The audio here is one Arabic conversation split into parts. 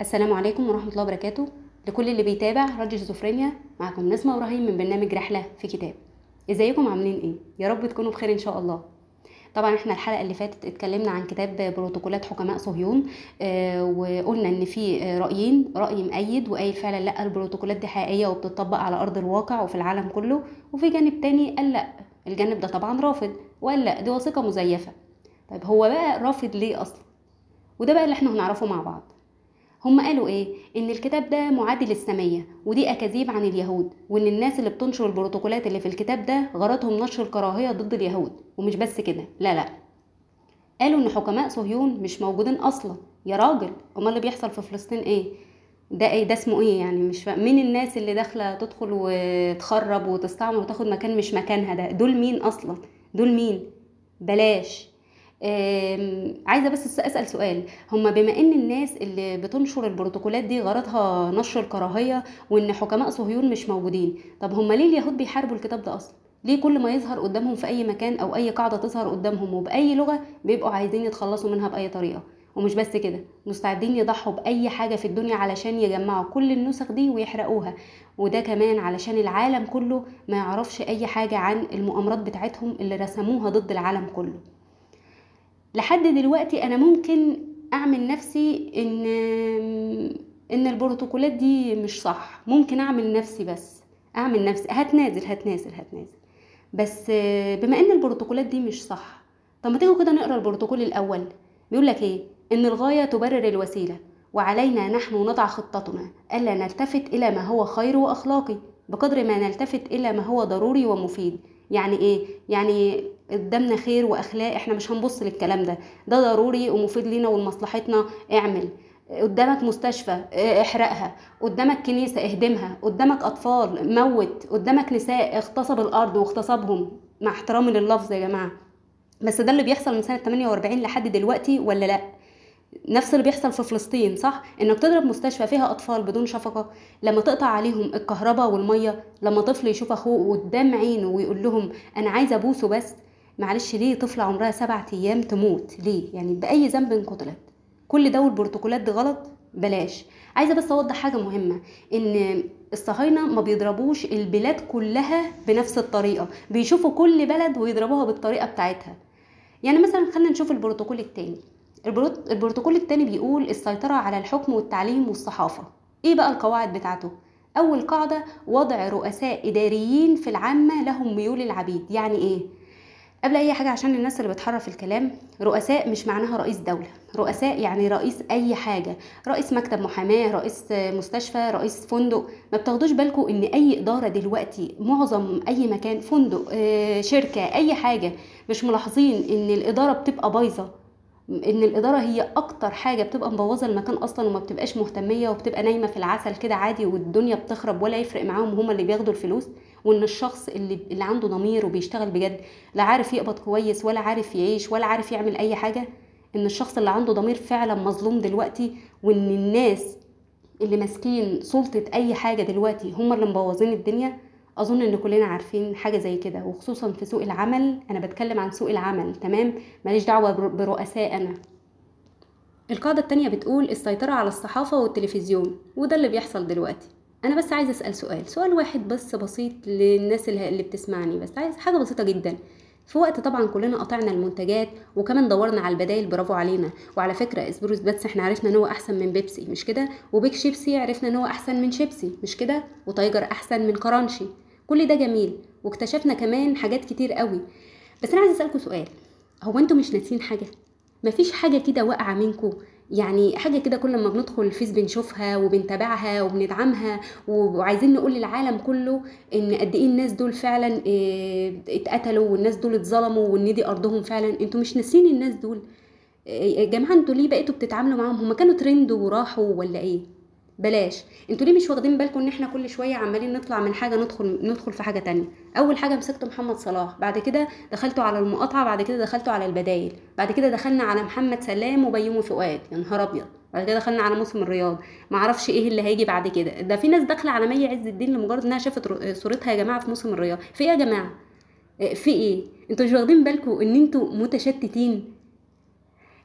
السلام عليكم ورحمة الله وبركاته. لكل اللي بيتابع راديو شيزوفرينيا معكم نسمة إبراهيم من برنامج رحلة في كتاب. إزيكم عاملين إيه؟ يا رب تكونوا بخير إن شاء الله. طبعا إحنا الحلقة اللي فاتت اتكلمنا عن كتاب بروتوكولات حكماء صهيون آه وقلنا إن في رأيين رأي مؤيد وقايل فعلا لأ البروتوكولات دي حقيقية وبتطبق على أرض الواقع وفي العالم كله. وفي جانب تاني قال لأ الجانب ده طبعا رافض. وقال لأ دي وثيقة مزيفة. طيب هو بقى رافض ليه أصلا؟ وده بقى اللي إحنا هنعرفه مع بعض. هم قالوا إيه؟ إن الكتاب ده معادي للسامية ودي أكاذيب عن اليهود وإن الناس اللي بتنشر البروتوكولات اللي في الكتاب ده غرضهم نشر الكراهية ضد اليهود ومش بس كده لا لا. قالوا إن حكماء صهيون مش موجودين أصلا. يا راجل أمال اللي بيحصل في فلسطين إيه؟ ده إيه؟ ده اسمه إيه يعني؟ مش فاهم مين الناس اللي داخلة تدخل وتخرب وتستعمر وتاخد مكان مش مكانها ده؟ دول مين أصلا؟ دول مين؟ بلاش. عايزة بس أسأل سؤال. هما بما إن الناس اللي بتنشر البروتوكولات دي غرضها نشر الكراهيه وإن حكماء صهيون مش موجودين طب هما ليه اليهود بيحاربوا الكتاب ده أصلا؟ ليه كل ما يظهر قدامهم في أي مكان أو أي قاعدة تظهر قدامهم وبأي لغة بيبقوا عايزين يتخلصوا منها بأي طريقة؟ ومش بس كده مستعدين يضحوا بأي حاجة في الدنيا علشان يجمعوا كل النسخ دي ويحرقوها. وده كمان علشان العالم كله ما يعرفش أي حاجة عن المؤامرات بتاعتهم اللي رسموها ضد العالم كله. لحد دلوقتي أنا ممكن أعمل نفسي إن إن البروتوكولات دي مش صح. ممكن أعمل نفسي بس. أعمل نفسي. هتنازل هتنازل هتنازل. بس بما إن البروتوكولات دي مش صح طب ما تيجوا كده نقرأ البروتوكول الأول. بيقول لك إيه؟ إن الغاية تبرر الوسيلة. وعلينا نحن نضع خطتنا. ألا نلتفت إلى ما هو خير وأخلاقي؟ بقدر ما نلتفت إلى ما هو ضروري ومفيد. يعني إيه؟ يعني قدامنا خير وأخلاق إحنا مش هنبص للكلام ده. ده ضروري ومفيد لينا ولمصلحتنا. اعمل. قدامك مستشفى احرقها. قدامك كنيسة اهدمها. قدامك أطفال موت. قدامك نساء اغتصب الأرض واغتصبهم. مع احترامي لللفظ يا جماعة. بس ده اللي بيحصل من سنة 48 لحد دلوقتي ولا لأ؟ نفس اللي بيحصل في فلسطين صح؟ إنك تضرب مستشفى فيها أطفال بدون شفقة لما تقطع عليهم الكهرباء والمية لما طفل يشوف أخوه قدام عينه ويقول لهم أنا عايز أبوسه بس معلش ليه طفلة عمرها سبعة أيام تموت؟ ليه؟ يعني بأي ذنب قتلت. كل ده والبروتوكولات دي غلط؟ بلاش. عايزة بس أوضح حاجة مهمة إن الصهاينة ما بيضربوش البلاد كلها بنفس الطريقة. بيشوفوا كل بلد ويضربوها بالطريقة بتاعتها. يعني مثلا خلينا نشوف البروتوكول التاني. البروت- البروتوكول التاني بيقول السيطرة على الحكم والتعليم والصحافة. إيه بقى القواعد بتاعته؟ أول قاعدة وضع رؤساء إداريين في العامة لهم ميول العبيد. يعني إيه؟ قبل أي حاجة عشان الناس اللي بتحرف الكلام رؤساء مش معناها رئيس دولة. رؤساء يعني رئيس أي حاجة. رئيس مكتب محاماة رئيس مستشفى رئيس فندق. ما بتاخدوش بالكم إن أي إدارة دلوقتي معظم أي مكان فندق آه، شركة أي حاجة مش ملاحظين إن الإدارة بتبقى بايظة. إن الإدارة هي أكتر حاجة بتبقى مبوظة المكان أصلا وما بتبقاش مهتمية وبتبقى نايمة في العسل كده عادي والدنيا بتخرب ولا يفرق معاهم هما اللي بياخدوا الفلوس. وإن الشخص اللي اللي عنده ضمير وبيشتغل بجد لا عارف يقبض كويس ولا عارف يعيش ولا عارف يعمل أي حاجة إن الشخص اللي عنده ضمير فعلا مظلوم دلوقتي وإن الناس اللي ماسكين سلطة أي حاجة دلوقتي هما اللي مبوظين الدنيا أظن إن كلنا عارفين حاجة زي كده. وخصوصا في سوق العمل أنا بتكلم عن سوق العمل تمام؟ ماليش دعوة بر- برؤساء أنا. القاعدة التانية بتقول السيطرة على الصحافة والتلفزيون وده اللي بيحصل دلوقتي. أنا بس عايزة أسأل سؤال سؤال واحد بس بسيط للناس اللي, بتسمعني بس عايز حاجة بسيطة جدا. في وقت طبعا كلنا قطعنا المنتجات وكمان دورنا على البدايل برافو علينا. وعلى فكرة سبيروس بس إحنا عرفنا إن هو أحسن من بيبسي مش كده؟ وبيك شيبسي عرفنا إن هو أحسن من شيبسي مش كده؟ وتايجر أحسن من كرانشي. كل ده جميل. واكتشفنا كمان حاجات كتير قوي. بس أنا عايزة اسالكم سؤال. هو أنتوا مش ناسيين حاجة؟ مفيش حاجة كده واقعة منكم يعني حاجة كده كل ما بندخل الفيس بنشوفها وبنتابعها وبندعمها وعايزين نقول للعالم كله إن قد إيه الناس دول فعلا آه، اتقتلوا والناس دول اتظلموا وان دي أرضهم فعلا. أنتوا مش ناسين الناس دول. آه، يا جماعة أنتوا ليه بقيتوا بتتعاملوا معاهم؟ هما كانوا ترند وراحوا ولا إيه؟ بلاش. أنتوا ليه مش واخدين بالكم ان إحنا كل شوية عمالين نطلع من حاجة ندخل ندخل في حاجة تانية؟ أول حاجة مسكتوا محمد صلاح بعد كده دخلتوا على المقاطعة بعد كده دخلتوا على البدايل بعد كده دخلنا على محمد سلام وبيومي فؤاد. يا نهار أبيض! بعد كده دخلنا على موسم الرياض. ما أعرفش إيه اللي هيجي بعد كده. ده في ناس داخلة على مي عز الدين لمجرد إنها شافت صورتها يا جماعة في موسم الرياض. في إيه يا جماعة؟ في إيه؟ أنتوا مش واخدين بالكم إن أنتوا متشتتين؟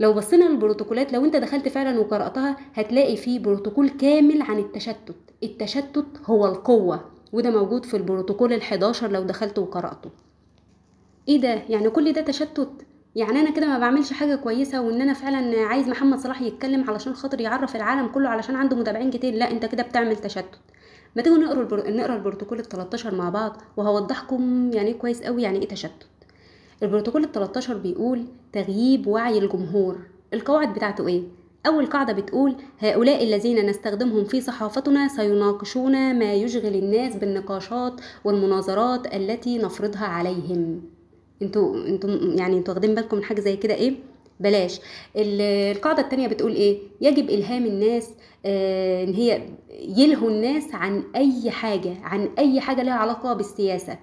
لو بصينا للبروتوكولات لو انت دخلت فعلا وقرأتها هتلاقي فيه بروتوكول كامل عن التشتت. التشتت هو القوة وده موجود في البروتوكول ال11 لو دخلت وقرأته. إيه ده؟ يعني كل ده تشتت؟ يعني أنا كده ما بعملش حاجة كويسة وإن أنا فعلا عايز محمد صلاح يتكلم علشان خاطر يعرف العالم كله علشان عنده متابعين كتير؟ لا أنت كده بتعمل تشتت. ما تيجوا نقرأ البر... نقرأ البروتوكول ال13 مع بعض وهوضحكم يعني كويس قوي يعني إيه تشتت. البروتوكول ال13 بيقول تغييب وعي الجمهور. القواعد بتاعته إيه؟ أول قاعدة بتقول هؤلاء الذين نستخدمهم في صحافتنا سيناقشون ما يشغل الناس بالنقاشات والمناظرات التي نفرضها عليهم. أنتوا أنتوا يعني أنتوا واخدين بالكم من حاجة زي كده إيه؟ بلاش. القاعدة التانية بتقول إيه؟ يجب إلهام الناس آه إن هي يلهوا الناس عن أي حاجة عن أي حاجة لها علاقة بالسياسة.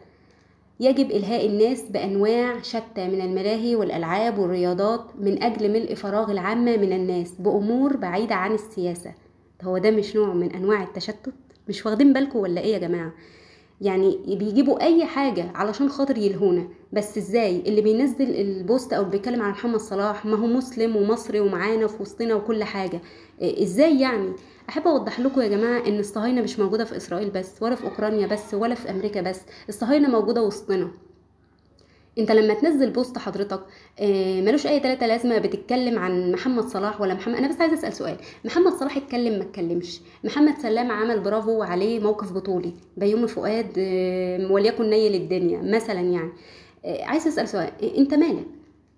يجب إلهاء الناس بأنواع شتى من الملاهي والألعاب والرياضات من أجل ملء فراغ العامة من الناس بأمور بعيدة عن السياسة. هو ده مش نوع من أنواع التشتت؟ مش واخدين بالكم ولا إيه يا جماعة؟ يعني بيجيبوا أي حاجة علشان خاطر يلهونا. بس إزاي؟ اللي بينزل البوست أو بيتكلم عن محمد صلاح ما هو مسلم ومصري ومعانا في وسطنا وكل حاجة. إزاي يعني؟ أحب أوضح لكم يا جماعة إن الصهاينة مش موجودة في إسرائيل بس ولا في أوكرانيا بس ولا في أمريكا بس. الصهاينة موجودة وسطنا. أنت لما تنزل بوست حضرتك آه ملوش أي تلاتين لازمة بتتكلم عن محمد صلاح ولا محمد. أنا بس عايزة أسأل سؤال. محمد صلاح اتكلم ما اتكلمش. محمد سلام عمل برافو عليه موقف بطولي. بيومي فؤاد آه وليكن نيل الدنيا مثلا يعني. آه عايزة أسأل سؤال. أنت مالك؟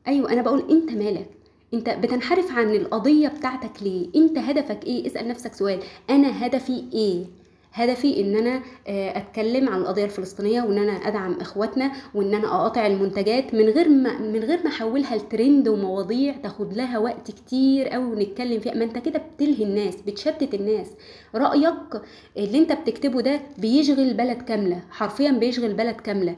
أيوه أنا بقول أنت مالك؟ انت بتنحرف عن القضية بتاعتك ليه؟ انت هدفك إيه؟ اسأل نفسك سؤال. أنا هدفي إيه؟ هدفي ان أنا اتكلم عن القضية الفلسطينية وان أنا ادعم اخواتنا وان أنا اقاطع المنتجات من غير ما من غير ما احولها لترند ومواضيع تاخد لها وقت كتير قوي ونتكلم فيها. ما انت كده بتلهي الناس بتشتت الناس. رأيك اللي انت بتكتبه ده بيشغل بلد كاملة حرفيا بيشغل بلد كاملة.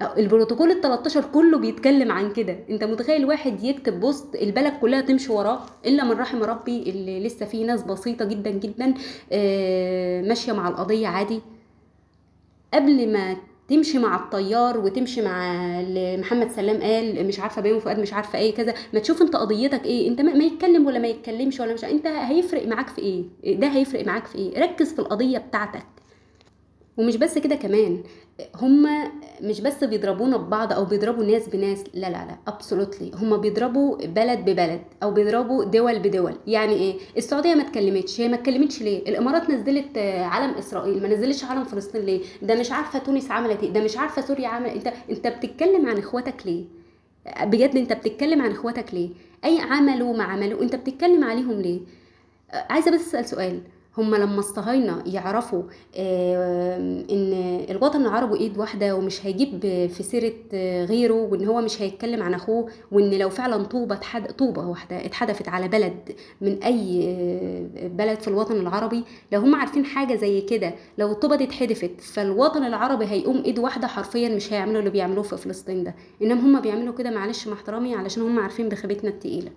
البروتوكول ال 13 كله بيتكلم عن كده. انت متخيل واحد يكتب بوست البلد كلها تمشي وراه إلا من رحم ربي اللي لسه في ناس بسيطة جدا جدا ماشية مع القضية عادي. قبل ما تمشي مع الطيار وتمشي مع محمد سلام قال مش عارفة بيومي فؤاد مش عارفة إيه كذا ما تشوف انت قضيتك إيه؟ انت ما يتكلم ولا ما يتكلمش ولا مش انت هيفرق معاك في إيه؟ ده هيفرق معاك في إيه؟ ركز في القضية بتاعتك. ومش بس كده كمان هما مش بس بيضربونا ببعض أو بيضربوا ناس بناس لا لا لا ابسولوتلي هما بيضربوا بلد ببلد أو بيضربوا دول بدول. يعني إيه؟ السعودية ما اتكلمتش. هي ما اتكلمتش ليه؟ الإمارات نزلت علم إسرائيل ما نزلتش علم فلسطين ليه؟ ده مش عارفة تونس عملت إيه؟ ده مش عارفة سوريا عملت أنت أنت بتتكلم عن إخواتك ليه؟ بجد أنت بتتكلم عن إخواتك ليه؟ أي عملوا ما عملوا أنت بتتكلم عليهم ليه؟ عايزة بس أسأل سؤال. هم لما الصهاينه يعرفوا إن الوطن العربي إيد واحدة ومش هيجيب في سيرة غيره وإن هو مش هيتكلم عن أخوه وإن لو فعلا طوبة طوبة واحدة اتحدفت على بلد من أي بلد في الوطن العربي لو هم عارفين حاجة زي كده لو الطوبة دي اتحدفت فالوطن العربي هيقوم إيد واحدة حرفيا مش هيعملوا اللي بيعملوه في فلسطين ده. انما هم بيعملوا كده معلش مع احترامي علشان هم عارفين بخيبتنا التقيلة.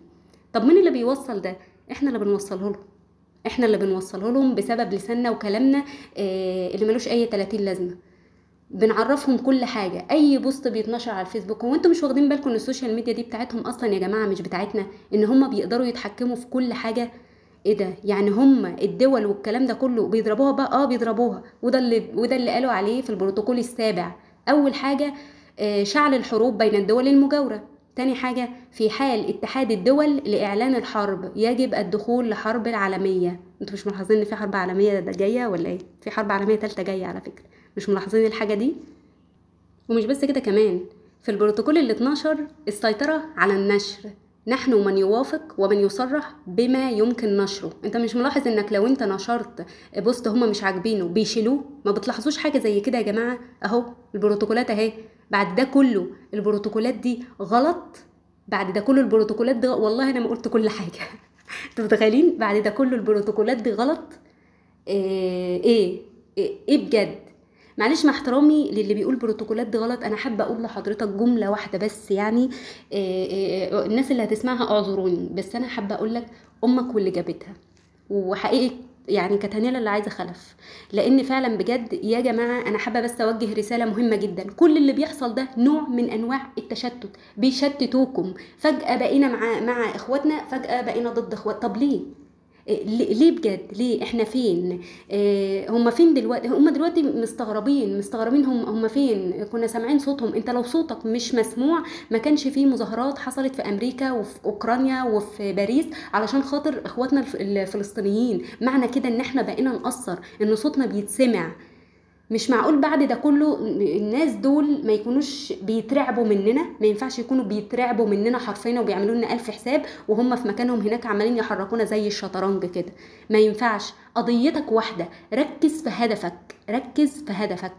طب مين اللي بيوصل ده؟ إحنا اللي بنوصله لهم إحنا اللي بنوصله لهم بسبب لساننا وكلامنا آه اللي ملوش أي 30 لازمة. بنعرفهم كل حاجة. أي بوست بيتنشر على الفيسبوك هو أنتوا مش واخدين بالكم إن السوشيال ميديا دي بتاعتهم أصلا يا جماعة مش بتاعتنا إن هم بيقدروا يتحكموا في كل حاجة؟ إيه ده؟ يعني هم الدول والكلام ده كله بيضربوها بقى؟ آه بيضربوها. وده اللي وده اللي قالوا عليه في البروتوكول السابع. أول حاجة آه شعل الحروب بين الدول المجاورة. تاني حاجة في حال اتحاد الدول لإعلان الحرب يجب الدخول لحرب العالمية. أنتوا مش ملاحظين إن في حرب عالمية ده جاية ولا إيه؟ في حرب عالمية تالتة جاية على فكرة. مش ملاحظين الحاجة دي؟ ومش بس كده كمان في البروتوكول ال 12 السيطرة على النشر. نحن من يوافق ومن يصرح بما يمكن نشره. انت مش ملاحظ إنك لو انت نشرت بوست هما مش عاجبينه بيشيلوه؟ ما بتلاحظوش حاجة زي كده يا جماعة؟ أهو البروتوكولات أهي. بعد ده كله البروتوكولات دي غلط. بعد ده كله البروتوكولات دي والله أنا ما قلت كل حاجة. أنتوا متخيلين؟ بعد ده كله البروتوكولات دي غلط. إيه؟ إيه, إيه, بجد؟ معلش مع احترامي للي بيقول بروتوكولات دي غلط أنا حابة أقول لحضرتك جملة واحدة بس يعني. إيه إيه الناس اللي هتسمعها اعذروني بس أنا حابة أقول لك أمك واللي جابتها. وحقيقة يعني كانت هنيله اللي عايزة خلف. لأن فعلا بجد يا جماعة أنا حابة بس أوجه رسالة مهمة جدا. كل اللي بيحصل ده نوع من أنواع التشتت بيشتتوكم. فجأة بقينا مع مع إخواتنا فجأة بقينا ضد إخوات. طب ليه؟ ليه بجد؟ ليه؟ إحنا فين؟ آه هم فين دلوقتي؟ هم دلوقتي مستغربين مستغربين هم هم فين؟ كنا سامعين صوتهم. أنت لو صوتك مش مسموع ما كانش فيه مظاهرات حصلت في أمريكا وفي أوكرانيا وفي باريس علشان خاطر إخواتنا الف- الفلسطينيين. معنى كده إن إحنا بقينا نقصر إن صوتنا بيتسمع. مش معقول بعد ده كله الناس دول ما يكونوش بيترعبوا مننا؟ ما ينفعش يكونوا بيترعبوا مننا حرفيا وبيعملوا لنا ألف حساب وهم في مكانهم هناك عمالين يحركونا زي الشطرنج كده. ما ينفعش. قضيتك واحدة. ركز في هدفك. ركز في هدفك.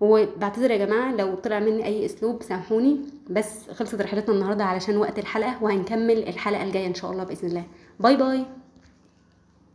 وبعتذر يا جماعة لو طلع مني أي أسلوب سامحوني. بس خلصت رحلتنا النهاردة علشان وقت الحلقة وهنكمل الحلقة الجاية إن شاء الله بإذن الله. باي باي.